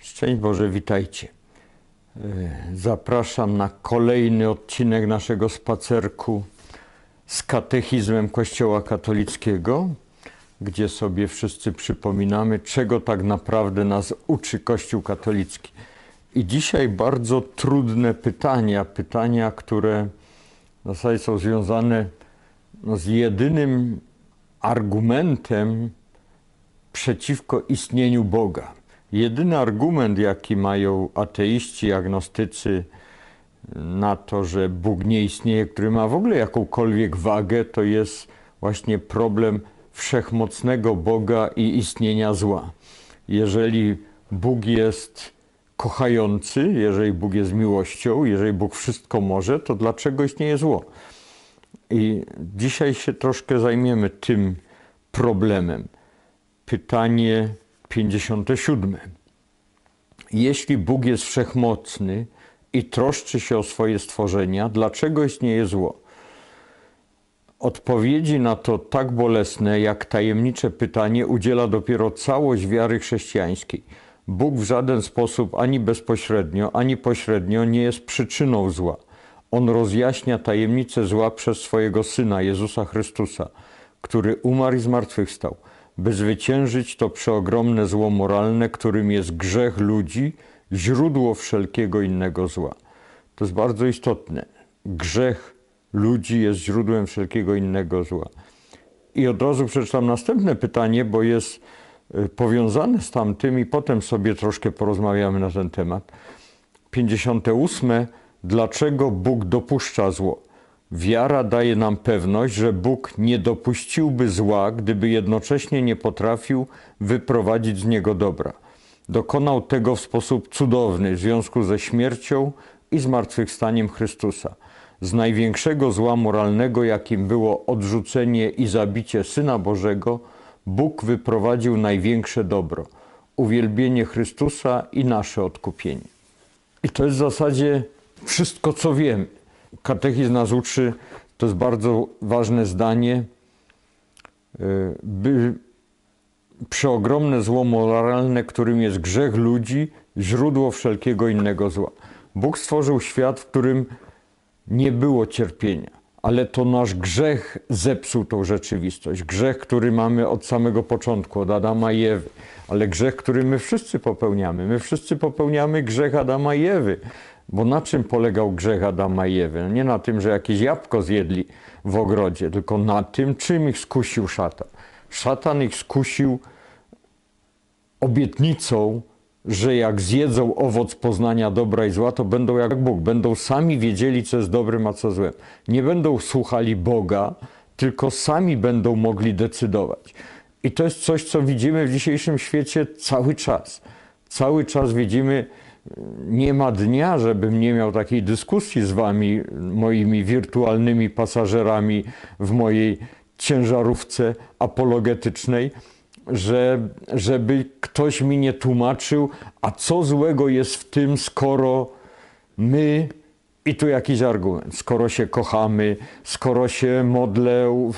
Szczęść Boże, witajcie. E, Zapraszam na kolejny odcinek naszego spacerku z katechizmem Kościoła katolickiego, gdzie sobie wszyscy przypominamy, czego tak naprawdę nas uczy Kościół katolicki. I dzisiaj bardzo trudne pytania, pytania, które w zasadzie są związane no, z jedynym argumentem przeciwko istnieniu Boga. Jedyny argument, jaki mają ateiści, agnostycy na to, że Bóg nie istnieje, który ma w ogóle jakąkolwiek wagę, to jest właśnie problem wszechmocnego Boga i istnienia zła. Jeżeli Bóg jest kochający, jeżeli Bóg jest miłością, jeżeli Bóg wszystko może, to dlaczego istnieje zło? I dzisiaj się troszkę zajmiemy tym problemem. Pytanie 57. Jeśli Bóg jest wszechmocny i troszczy się o swoje stworzenia, dlaczego istnieje zło? Odpowiedzi na to tak bolesne, jak tajemnicze pytanie, udziela dopiero całość wiary chrześcijańskiej. Bóg w żaden sposób, ani bezpośrednio, ani pośrednio, nie jest przyczyną zła. On rozjaśnia tajemnicę zła przez swojego Syna, Jezusa Chrystusa, który umarł i zmartwychwstał by zwyciężyć to przeogromne zło moralne, którym jest grzech ludzi, źródło wszelkiego innego zła. To jest bardzo istotne. Grzech ludzi jest źródłem wszelkiego innego zła. I od razu przeczytam następne pytanie, bo jest y, powiązane z tamtym i potem sobie troszkę porozmawiamy na ten temat. 58. Dlaczego Bóg dopuszcza zło? Wiara daje nam pewność, że Bóg nie dopuściłby zła, gdyby jednocześnie nie potrafił wyprowadzić z niego dobra. Dokonał tego w sposób cudowny w związku ze śmiercią i zmartwychwstaniem Chrystusa. Z największego zła moralnego, jakim było odrzucenie i zabicie Syna Bożego, Bóg wyprowadził największe dobro uwielbienie Chrystusa i nasze odkupienie. I to jest w zasadzie wszystko, co wiemy katechizm nas uczy, to jest bardzo ważne zdanie, e, by przeogromne zło moralne, którym jest grzech ludzi, źródło wszelkiego innego zła. Bóg stworzył świat, w którym nie było cierpienia, ale to nasz grzech zepsuł tą rzeczywistość. Grzech, który mamy od samego początku, od Adama i Ewy, ale grzech, który my wszyscy popełniamy. My wszyscy popełniamy grzech Adama i Ewy. Bo na czym polegał grzech Adama i Ewy? No nie na tym, że jakieś jabłko zjedli w ogrodzie, tylko na tym, czym ich skusił szatan. Szatan ich skusił obietnicą, że jak zjedzą owoc poznania dobra i zła, to będą jak Bóg. Będą sami wiedzieli, co jest dobrym, a co złem. Nie będą słuchali Boga, tylko sami będą mogli decydować. I to jest coś, co widzimy w dzisiejszym świecie cały czas. Cały czas widzimy nie ma dnia, żebym nie miał takiej dyskusji z wami, moimi wirtualnymi pasażerami w mojej ciężarówce apologetycznej, że, żeby ktoś mi nie tłumaczył, a co złego jest w tym, skoro my i tu jakiś argument. Skoro się kochamy, skoro się modlę,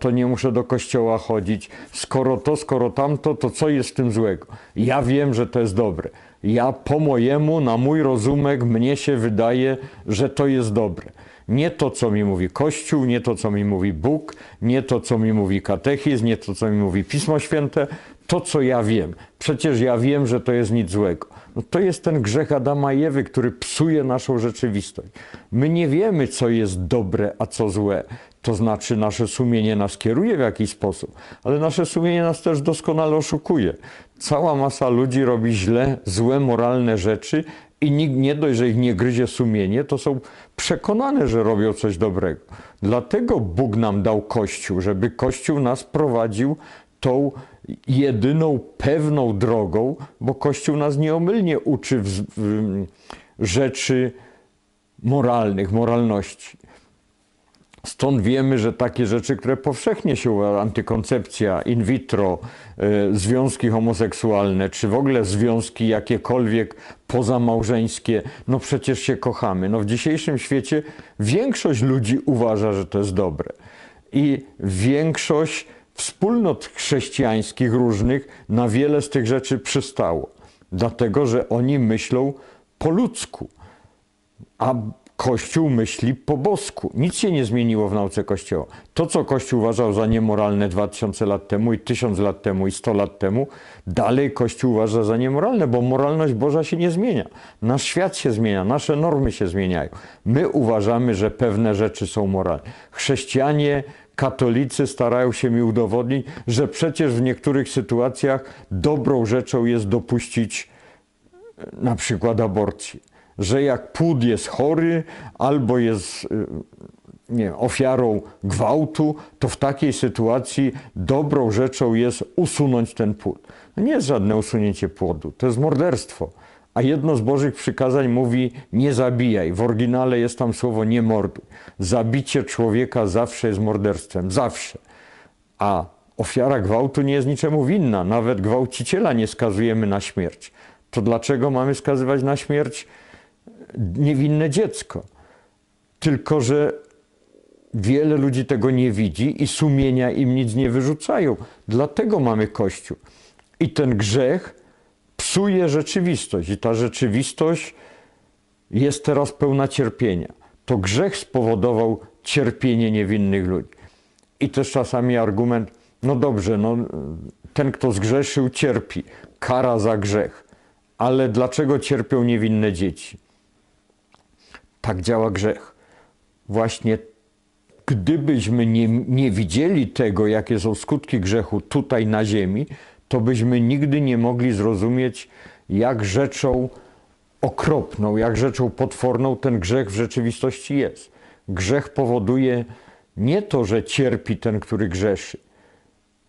to nie muszę do kościoła chodzić, skoro to, skoro tamto, to co jest w tym złego? Ja wiem, że to jest dobre. Ja po mojemu, na mój rozumek, mnie się wydaje, że to jest dobre. Nie to, co mi mówi Kościół, nie to, co mi mówi Bóg, nie to, co mi mówi katechizm, nie to, co mi mówi Pismo Święte, to, co ja wiem. Przecież ja wiem, że to jest nic złego. No to jest ten grzech Adama i Ewy, który psuje naszą rzeczywistość. My nie wiemy, co jest dobre, a co złe. To znaczy, nasze sumienie nas kieruje w jakiś sposób, ale nasze sumienie nas też doskonale oszukuje. Cała masa ludzi robi źle, złe, moralne rzeczy i nikt nie dość, że ich nie gryzie sumienie, to są przekonane, że robią coś dobrego. Dlatego Bóg nam dał Kościół, żeby Kościół nas prowadził tą jedyną pewną drogą, bo Kościół nas nieomylnie uczy w, w, rzeczy moralnych, moralności. Stąd wiemy, że takie rzeczy, które powszechnie się antykoncepcja, in vitro, y, związki homoseksualne, czy w ogóle związki jakiekolwiek pozamałżeńskie, no przecież się kochamy. No w dzisiejszym świecie większość ludzi uważa, że to jest dobre. I większość wspólnot chrześcijańskich różnych na wiele z tych rzeczy przystało. dlatego że oni myślą po ludzku, a Kościół myśli po bosku. Nic się nie zmieniło w nauce Kościoła. To, co Kościół uważał za niemoralne 2000 lat temu i 1000 lat temu i 100 lat temu, dalej Kościół uważa za niemoralne, bo moralność Boża się nie zmienia. Nasz świat się zmienia, nasze normy się zmieniają. My uważamy, że pewne rzeczy są moralne. Chrześcijanie, katolicy starają się mi udowodnić, że przecież w niektórych sytuacjach dobrą rzeczą jest dopuścić na przykład aborcji że jak płód jest chory albo jest y, nie, ofiarą gwałtu, to w takiej sytuacji dobrą rzeczą jest usunąć ten płód. No nie jest żadne usunięcie płodu, to jest morderstwo. A jedno z Bożych przykazań mówi nie zabijaj. W oryginale jest tam słowo nie morduj. Zabicie człowieka zawsze jest morderstwem, zawsze. A ofiara gwałtu nie jest niczemu winna. Nawet gwałciciela nie skazujemy na śmierć. To dlaczego mamy skazywać na śmierć niewinne dziecko. Tylko, że wiele ludzi tego nie widzi i sumienia im nic nie wyrzucają. Dlatego mamy Kościół. I ten grzech psuje rzeczywistość, i ta rzeczywistość jest teraz pełna cierpienia. To grzech spowodował cierpienie niewinnych ludzi. I też czasami argument, no dobrze, no, ten, kto zgrzeszył, cierpi. Kara za grzech. Ale dlaczego cierpią niewinne dzieci? Tak działa grzech. Właśnie gdybyśmy nie, nie widzieli tego, jakie są skutki grzechu tutaj na ziemi, to byśmy nigdy nie mogli zrozumieć, jak rzeczą okropną, jak rzeczą potworną ten grzech w rzeczywistości jest. Grzech powoduje nie to, że cierpi ten, który grzeszy.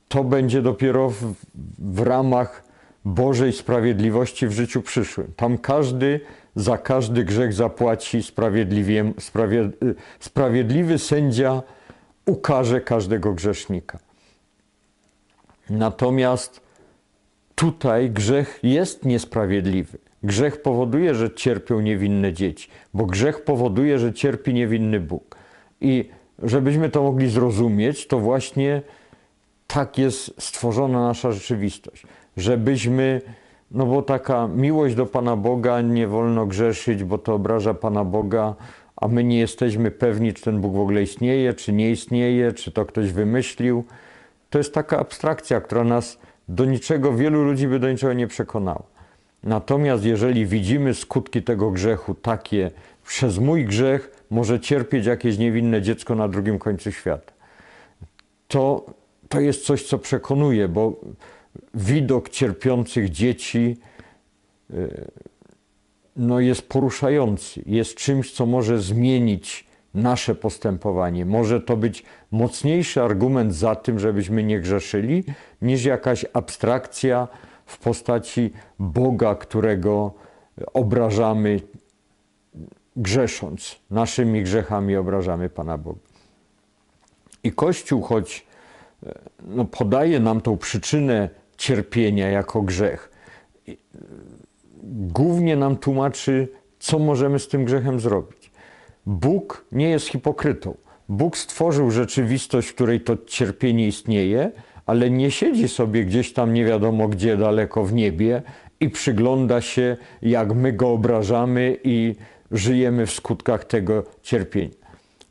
To będzie dopiero w, w ramach Bożej sprawiedliwości w życiu przyszłym. Tam każdy za każdy grzech zapłaci sprawiedliwie, sprawie, sprawiedliwy sędzia ukaże każdego grzesznika. Natomiast tutaj grzech jest niesprawiedliwy. Grzech powoduje, że cierpią niewinne dzieci, bo grzech powoduje, że cierpi niewinny Bóg. I żebyśmy to mogli zrozumieć, to właśnie tak jest stworzona nasza rzeczywistość, żebyśmy no bo taka miłość do Pana Boga, nie wolno grzeszyć, bo to obraża Pana Boga, a my nie jesteśmy pewni, czy ten Bóg w ogóle istnieje, czy nie istnieje, czy to ktoś wymyślił. To jest taka abstrakcja, która nas do niczego, wielu ludzi by do niczego nie przekonała. Natomiast jeżeli widzimy skutki tego grzechu takie, przez mój grzech może cierpieć jakieś niewinne dziecko na drugim końcu świata, to, to jest coś, co przekonuje, bo widok cierpiących dzieci e, no jest poruszający, jest czymś, co może zmienić nasze postępowanie. Może to być mocniejszy argument za tym, żebyśmy nie grzeszyli, niż jakaś abstrakcja w postaci Boga, którego obrażamy grzesząc. Naszymi grzechami obrażamy Pana Boga. I Kościół, choć e, no, podaje nam tą przyczynę cierpienia jako grzech. Głównie nam tłumaczy, co możemy z tym grzechem zrobić. Bóg nie jest hipokrytą. Bóg stworzył rzeczywistość, w której to cierpienie istnieje, ale nie siedzi sobie gdzieś tam nie wiadomo gdzie daleko w niebie i przygląda się, jak my go obrażamy i żyjemy w skutkach tego cierpienia.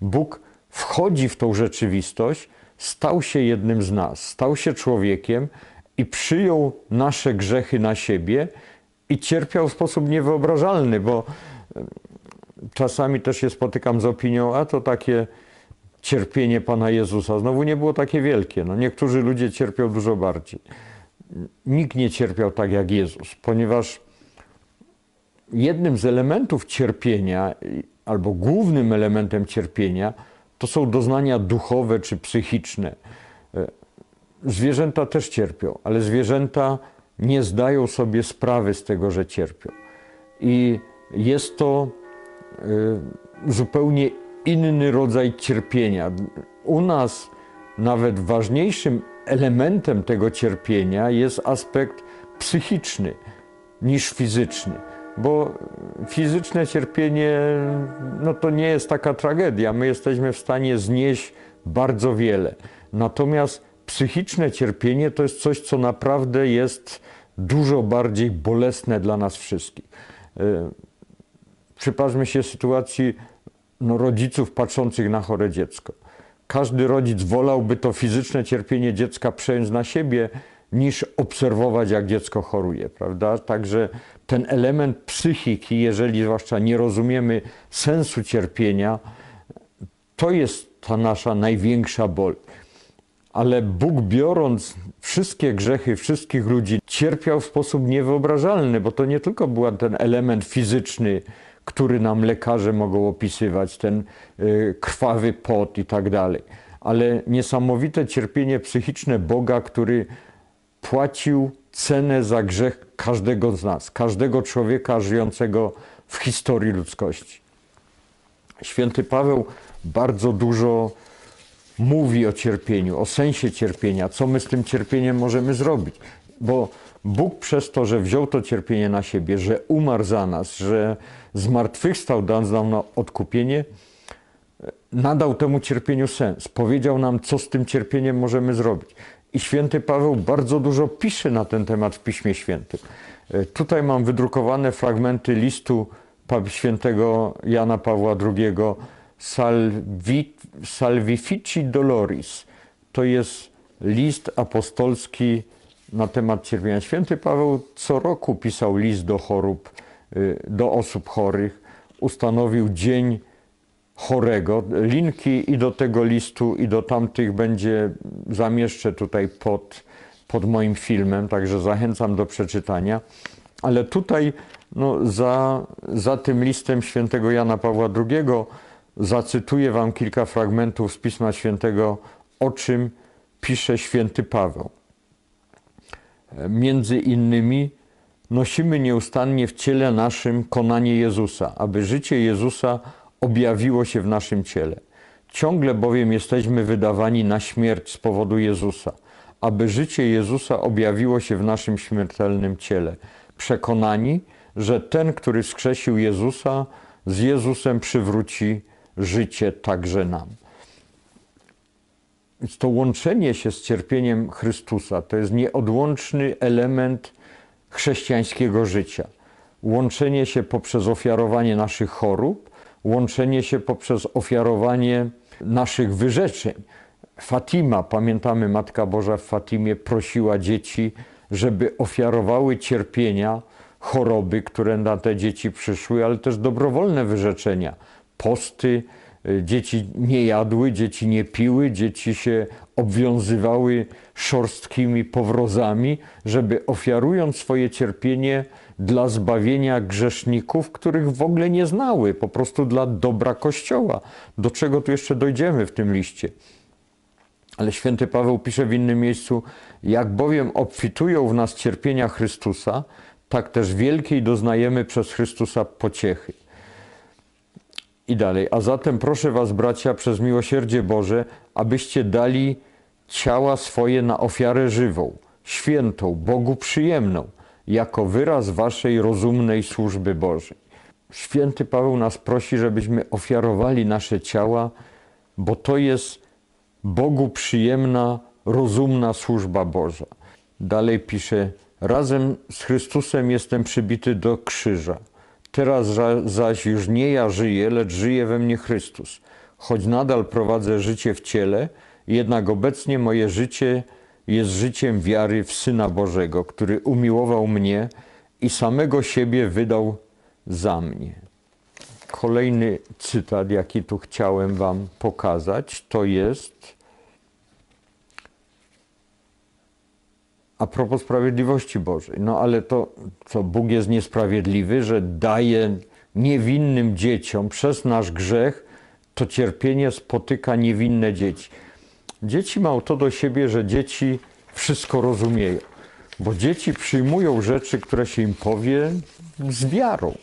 Bóg wchodzi w tą rzeczywistość, stał się jednym z nas, stał się człowiekiem i przyjął nasze grzechy na siebie i cierpiał w sposób niewyobrażalny, bo czasami też się spotykam z opinią, a to takie cierpienie Pana Jezusa znowu nie było takie wielkie. No, niektórzy ludzie cierpią dużo bardziej. Nikt nie cierpiał tak jak Jezus, ponieważ jednym z elementów cierpienia, albo głównym elementem cierpienia, to są doznania duchowe czy psychiczne. Zwierzęta też cierpią, ale zwierzęta nie zdają sobie sprawy z tego, że cierpią. I jest to y, zupełnie inny rodzaj cierpienia. U nas nawet ważniejszym elementem tego cierpienia jest aspekt psychiczny niż fizyczny, bo fizyczne cierpienie no to nie jest taka tragedia. My jesteśmy w stanie znieść bardzo wiele. Natomiast psychiczne cierpienie to jest coś, co naprawdę jest dużo bardziej bolesne dla nas wszystkich. E, Przypatrzmy się sytuacji no, rodziców patrzących na chore dziecko. Każdy rodzic wolałby to fizyczne cierpienie dziecka przejąć na siebie, niż obserwować, jak dziecko choruje, prawda? Także ten element psychiki, jeżeli zwłaszcza nie rozumiemy sensu cierpienia, to jest ta nasza największa ból. Ale Bóg biorąc wszystkie grzechy wszystkich ludzi, cierpiał w sposób niewyobrażalny, bo to nie tylko był ten element fizyczny, który nam lekarze mogą opisywać, ten y, krwawy pot i tak dalej, ale niesamowite cierpienie psychiczne Boga, który płacił cenę za grzech każdego z nas, każdego człowieka żyjącego w historii ludzkości. Święty Paweł bardzo dużo mówi o cierpieniu, o sensie cierpienia, co my z tym cierpieniem możemy zrobić. Bo Bóg przez to, że wziął to cierpienie na siebie, że umarł za nas, że zmartwychwstał, dając nam na odkupienie, nadał temu cierpieniu sens. Powiedział nam, co z tym cierpieniem możemy zrobić. I święty Paweł bardzo dużo pisze na ten temat w Piśmie Świętym. E, Tutaj mam wydrukowane fragmenty listu świętego Jana Pawła II Salvi, Salvifici Doloris. To jest list apostolski na temat cierpienia. Święty Paweł co roku pisał list do chorób, y, do osób chorych. Ustanowił dzień chorego. Linki i do tego listu, i do tamtych będzie zamieszczę tutaj pod, pod moim filmem, także zachęcam do przeczytania. Ale tutaj no, za, za tym listem świętego Jana Pawła II zacytuję wam kilka fragmentów z Pisma Świętego, o czym pisze święty Paweł. Między innymi nosimy nieustannie w ciele naszym konanie Jezusa, aby życie Jezusa objawiło się w naszym ciele. Ciągle bowiem jesteśmy wydawani na śmierć z powodu Jezusa, aby życie Jezusa objawiło się w naszym śmiertelnym ciele. Przekonani, że ten, który skrzesił Jezusa, z Jezusem przywróci życie także nam. Więc to łączenie się z cierpieniem Chrystusa to jest nieodłączny element chrześcijańskiego życia. Łączenie się poprzez ofiarowanie naszych chorób, łączenie się poprzez ofiarowanie naszych wyrzeczeń. Fatima, pamiętamy, Matka Boża w Fatimie prosiła dzieci, żeby ofiarowały cierpienia, choroby, które na te dzieci przyszły, ale też dobrowolne wyrzeczenia, posty, Dzieci nie jadły, dzieci nie piły, dzieci się obwiązywały szorstkimi powrozami, żeby ofiarując swoje cierpienie dla zbawienia grzeszników, których w ogóle nie znały, po prostu dla dobra Kościoła. Do czego tu jeszcze dojdziemy w tym liście? Ale święty Paweł pisze w innym miejscu: Jak bowiem obfitują w nas cierpienia Chrystusa, tak też wielkiej doznajemy przez Chrystusa pociechy. I dalej. A zatem proszę Was, bracia, przez miłosierdzie Boże, abyście dali ciała swoje na ofiarę żywą, świętą, Bogu przyjemną, jako wyraz Waszej rozumnej służby Bożej. Święty Paweł nas prosi, żebyśmy ofiarowali nasze ciała, bo to jest Bogu przyjemna, rozumna służba Boża. Dalej pisze: Razem z Chrystusem jestem przybity do krzyża. Teraz zaś już nie ja żyję, lecz żyje we mnie Chrystus. Choć nadal prowadzę życie w ciele, jednak obecnie moje życie jest życiem wiary w Syna Bożego, który umiłował mnie i samego siebie wydał za mnie. Kolejny cytat, jaki tu chciałem Wam pokazać, to jest A propos sprawiedliwości Bożej. No ale to, co Bóg jest niesprawiedliwy, że daje niewinnym dzieciom przez nasz grzech, to cierpienie spotyka niewinne dzieci. Dzieci mają to do siebie, że dzieci wszystko rozumieją, bo dzieci przyjmują rzeczy, które się im powie z wiarą.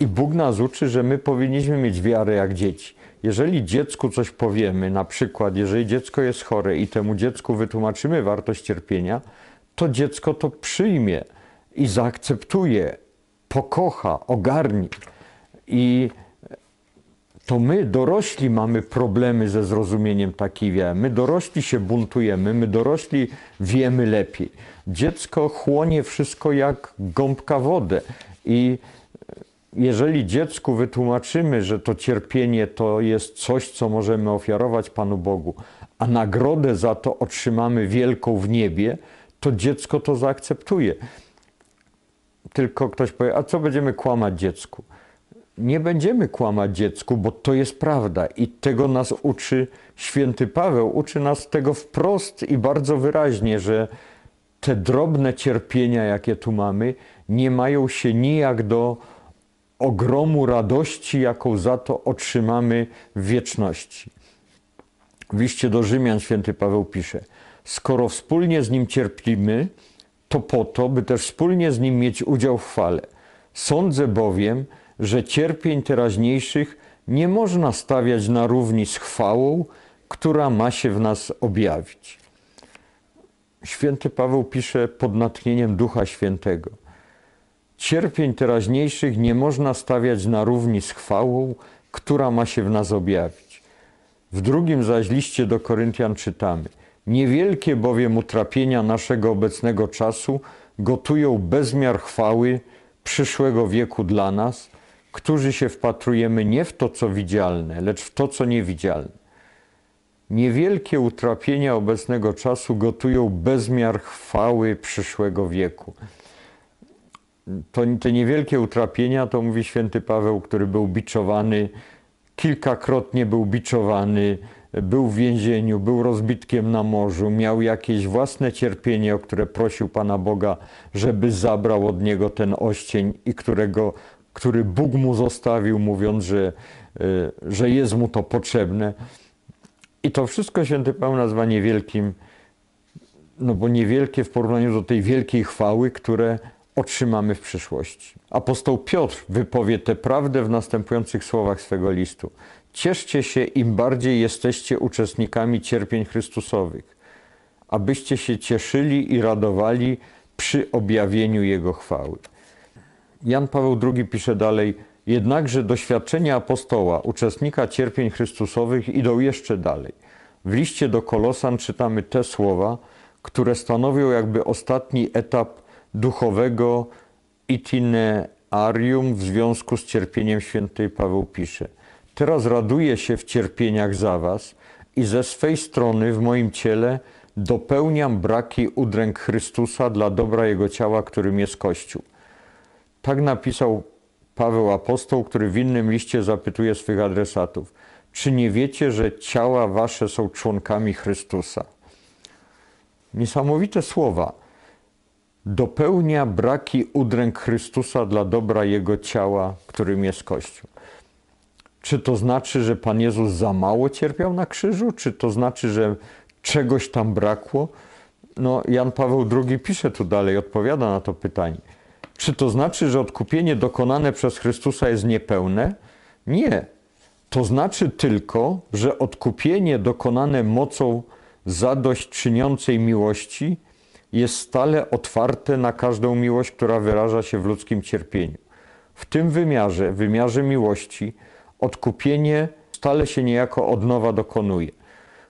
I Bóg nas uczy, że my powinniśmy mieć wiarę jak dzieci. Jeżeli dziecku coś powiemy, na przykład, jeżeli dziecko jest chore i temu dziecku wytłumaczymy wartość cierpienia, to dziecko to przyjmie i zaakceptuje, pokocha, ogarnie. I to my, dorośli, mamy problemy ze zrozumieniem takiej wiary. My, dorośli, się buntujemy, my, dorośli, wiemy lepiej. Dziecko chłonie wszystko jak gąbka wodę. I jeżeli dziecku wytłumaczymy, że to cierpienie to jest coś, co możemy ofiarować Panu Bogu, a nagrodę za to otrzymamy wielką w niebie, to dziecko to zaakceptuje. Tylko ktoś powie, a co będziemy kłamać dziecku? Nie będziemy kłamać dziecku, bo to jest prawda i tego nas uczy święty Paweł. Uczy nas tego wprost i bardzo wyraźnie, że te drobne cierpienia, jakie tu mamy, nie mają się nijak do ogromu radości, jaką za to otrzymamy w wieczności. W liście do Rzymian święty Paweł pisze: Skoro wspólnie z nim cierpimy, to po to, by też wspólnie z nim mieć udział w chwale. Sądzę bowiem, że cierpień teraźniejszych nie można stawiać na równi z chwałą, która ma się w nas objawić. Święty Paweł pisze pod natchnieniem Ducha Świętego. Cierpień teraźniejszych nie można stawiać na równi z chwałą, która ma się w nas objawić. W drugim zaś liście do Koryntian czytamy: Niewielkie bowiem utrapienia naszego obecnego czasu gotują bezmiar chwały przyszłego wieku dla nas, którzy się wpatrujemy nie w to, co widzialne, lecz w to, co niewidzialne. Niewielkie utrapienia obecnego czasu gotują bezmiar chwały przyszłego wieku to, te niewielkie utrapienia, to mówi święty Paweł, który był biczowany, kilkakrotnie był biczowany, był w więzieniu, był rozbitkiem na morzu, miał jakieś własne cierpienie, o które prosił Pana Boga, żeby zabrał od niego ten oścień i którego, który Bóg mu zostawił, mówiąc, że, e, że jest mu to potrzebne. I to wszystko święty Paweł nazywa niewielkim, no bo niewielkie w porównaniu do tej wielkiej chwały, które otrzymamy w przyszłości. Apostoł Piotr wypowie tę prawdę w następujących słowach swego listu. Cieszcie się, im bardziej jesteście uczestnikami cierpień Chrystusowych, abyście się cieszyli i radowali przy objawieniu Jego chwały. Jan Paweł II pisze dalej, jednakże doświadczenia apostoła, uczestnika cierpień Chrystusowych idą jeszcze dalej. W liście do Kolosan czytamy te słowa, które stanowią jakby ostatni etap duchowego itinerarium w związku z cierpieniem świętej Paweł pisze. Teraz raduję się w cierpieniach za was i ze swej strony w moim ciele dopełniam braki udręk Chrystusa dla dobra Jego ciała, którym jest Kościół. Tak napisał Paweł Apostoł, który w innym liście zapytuje swych adresatów. Czy nie wiecie, że ciała wasze są członkami Chrystusa? Niesamowite słowa dopełnia braki udręk Chrystusa dla dobra Jego ciała, którym jest Kościół. Czy to znaczy, że Pan Jezus za mało cierpiał na krzyżu? Czy to znaczy, że czegoś tam brakło? No, Jan Paweł II pisze tu dalej, odpowiada na to pytanie. Czy to znaczy, że odkupienie dokonane przez Chrystusa jest niepełne? Nie. To znaczy tylko, że odkupienie dokonane mocą zadośćczyniącej miłości jest stale otwarte na każdą miłość, która wyraża się w ludzkim cierpieniu. W tym wymiarze, wymiarze miłości, odkupienie stale się niejako od nowa dokonuje.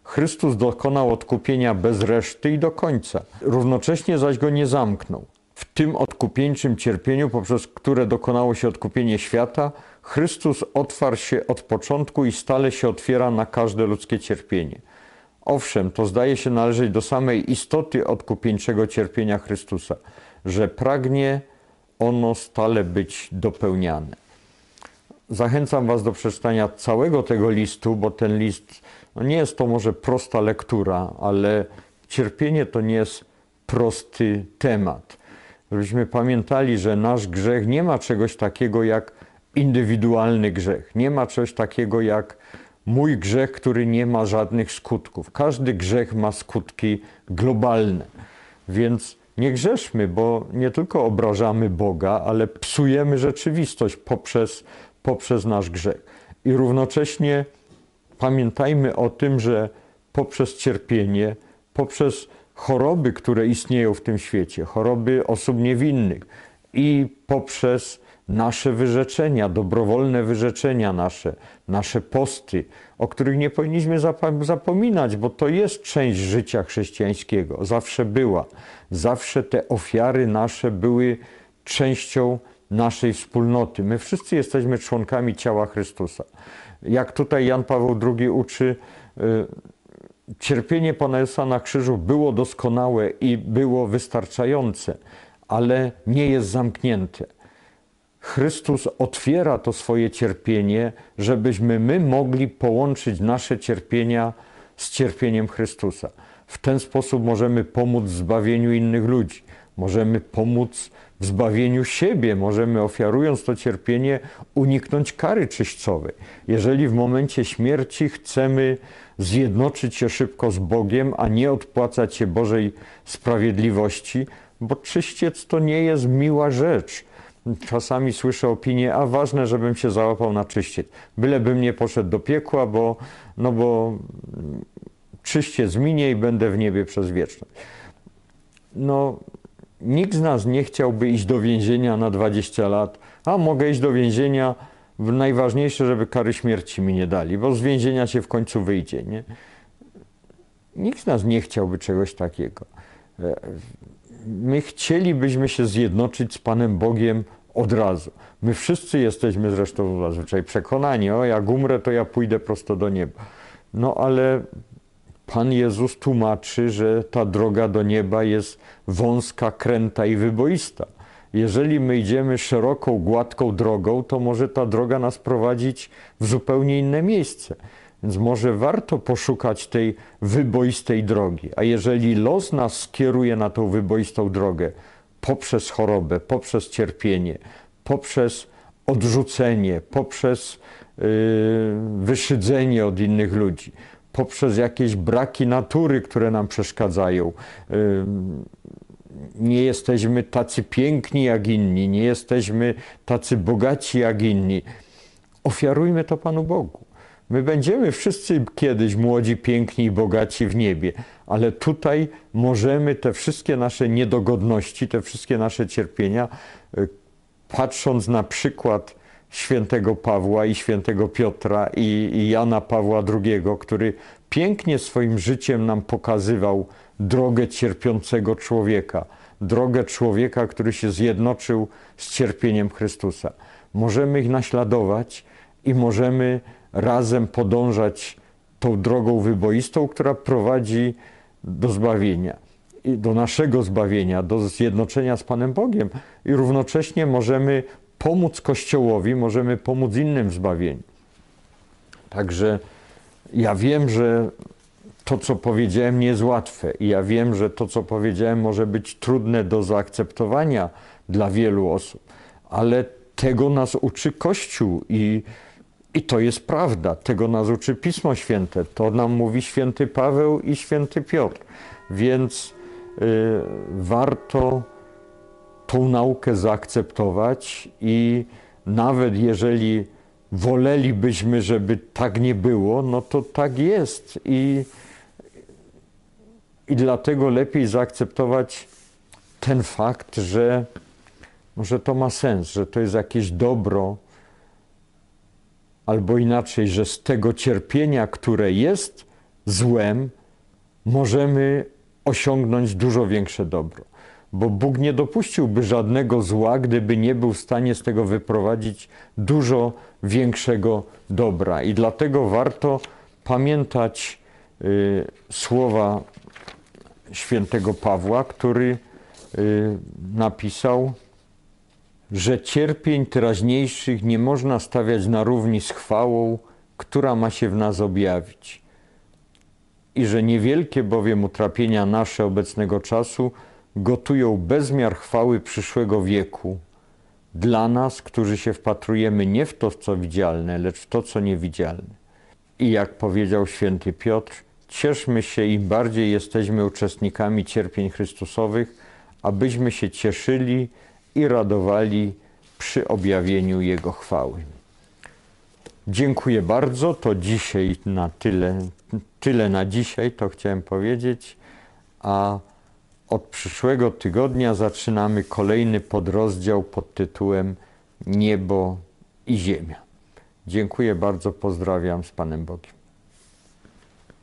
Chrystus dokonał odkupienia bez reszty i do końca, równocześnie zaś go nie zamknął. W tym odkupieńczym cierpieniu, poprzez które dokonało się odkupienie świata, Chrystus otwarł się od początku i stale się otwiera na każde ludzkie cierpienie. Owszem, to zdaje się należeć do samej istoty odkupieńczego cierpienia Chrystusa, że pragnie ono stale być dopełniane. Zachęcam Was do przeczytania całego tego listu, bo ten list no nie jest to może prosta lektura, ale cierpienie to nie jest prosty temat. Żebyśmy pamiętali, że nasz grzech nie ma czegoś takiego jak indywidualny grzech, nie ma czegoś takiego jak mój grzech, który nie ma żadnych skutków. Każdy grzech ma skutki globalne. Więc nie grzeszmy, bo nie tylko obrażamy Boga, ale psujemy rzeczywistość poprzez, poprzez nasz grzech. I równocześnie pamiętajmy o tym, że poprzez cierpienie, poprzez choroby, które istnieją w tym świecie, choroby osób niewinnych i poprzez nasze wyrzeczenia, dobrowolne wyrzeczenia nasze, nasze posty, o których nie powinniśmy zapominać, bo to jest część życia chrześcijańskiego. Zawsze była. Zawsze te ofiary nasze były częścią naszej wspólnoty. My wszyscy jesteśmy członkami ciała Chrystusa. Jak tutaj Jan Paweł II uczy, y, cierpienie Pana Jezusa na krzyżu było doskonałe i było wystarczające, ale nie jest zamknięte. Chrystus otwiera to swoje cierpienie, żebyśmy my mogli połączyć nasze cierpienia z cierpieniem Chrystusa. W ten sposób możemy pomóc w zbawieniu innych ludzi, możemy pomóc w zbawieniu siebie, możemy ofiarując to cierpienie uniknąć kary czyścowej. Jeżeli w momencie śmierci chcemy zjednoczyć się szybko z Bogiem, a nie odpłacać się Bożej sprawiedliwości, bo czyściec to nie jest miła rzecz. Czasami słyszę opinię, a ważne, żebym się załapał na czyściec. Bylebym nie poszedł do piekła, bo, no bo czyściec minie i będę w niebie przez wieczność. No, nikt z nas nie chciałby iść do więzienia na 20 lat, a mogę iść do więzienia, najważniejsze, żeby kary śmierci mi nie dali, bo z więzienia się w końcu wyjdzie, nie? Nikt z nas nie chciałby czegoś takiego. My chcielibyśmy się zjednoczyć z Panem Bogiem od razu. My wszyscy jesteśmy zresztą zazwyczaj przekonani, o jak umrę, to ja pójdę prosto do nieba. No ale Pan Jezus tłumaczy, że ta droga do nieba jest wąska, kręta i wyboista. Jeżeli my idziemy szeroką, gładką drogą, to może ta droga nas prowadzić w zupełnie inne miejsce. Więc może warto poszukać tej wyboistej drogi. A jeżeli los nas skieruje na tą wyboistą drogę poprzez chorobę, poprzez cierpienie, poprzez odrzucenie, poprzez yy, wyszydzenie od innych ludzi, poprzez jakieś braki natury, które nam przeszkadzają. Nie jesteśmy tacy piękni jak inni, nie jesteśmy tacy bogaci jak inni. Ofiarujmy to Panu Bogu. My będziemy wszyscy kiedyś młodzi, piękni i bogaci w niebie, ale tutaj możemy te wszystkie nasze niedogodności, te wszystkie nasze cierpienia, y, patrząc na przykład świętego Pawła i świętego Piotra i, i Jana Pawła II, który pięknie swoim życiem nam pokazywał drogę cierpiącego człowieka, drogę człowieka, który się zjednoczył z cierpieniem Chrystusa. Możemy ich naśladować i możemy razem podążać tą drogą wyboistą, która prowadzi do zbawienia, do naszego zbawienia, do zjednoczenia z Panem Bogiem. I równocześnie możemy pomóc Kościołowi, możemy pomóc innym w zbawieniu. Także ja wiem, że to, co powiedziałem, nie jest łatwe. I ja wiem, że to, co powiedziałem, może być trudne do zaakceptowania dla wielu osób, ale tego nas uczy Kościół i, i to jest prawda. Tego nas uczy Pismo Święte. To nam mówi święty Paweł i święty Piotr. Więc y, warto tą naukę zaakceptować i nawet jeżeli wolelibyśmy, żeby tak nie było, no to tak jest i, i dlatego lepiej zaakceptować ten fakt, że może to ma sens, że to jest jakieś dobro, albo inaczej, że z tego cierpienia, które jest złem, możemy osiągnąć dużo większe dobro bo Bóg nie dopuściłby żadnego zła, gdyby nie był w stanie z tego wyprowadzić dużo większego dobra. I dlatego warto pamiętać y, słowa świętego Pawła, który y, napisał, że cierpień teraźniejszych nie można stawiać na równi z chwałą, która ma się w nas objawić. I że niewielkie bowiem utrapienia nasze obecnego czasu gotują bezmiar chwały przyszłego wieku dla nas, którzy się wpatrujemy nie w to, co widzialne, lecz w to, co niewidzialne. I jak powiedział święty Piotr, cieszmy się im bardziej jesteśmy uczestnikami cierpień Chrystusowych, abyśmy się cieszyli i radowali przy objawieniu Jego chwały. Dziękuję bardzo. To dzisiaj na tyle, tyle na dzisiaj, to chciałem powiedzieć. A od przyszłego tygodnia zaczynamy kolejny podrozdział pod tytułem niebo i ziemia. Dziękuję bardzo, pozdrawiam z Panem Bogiem.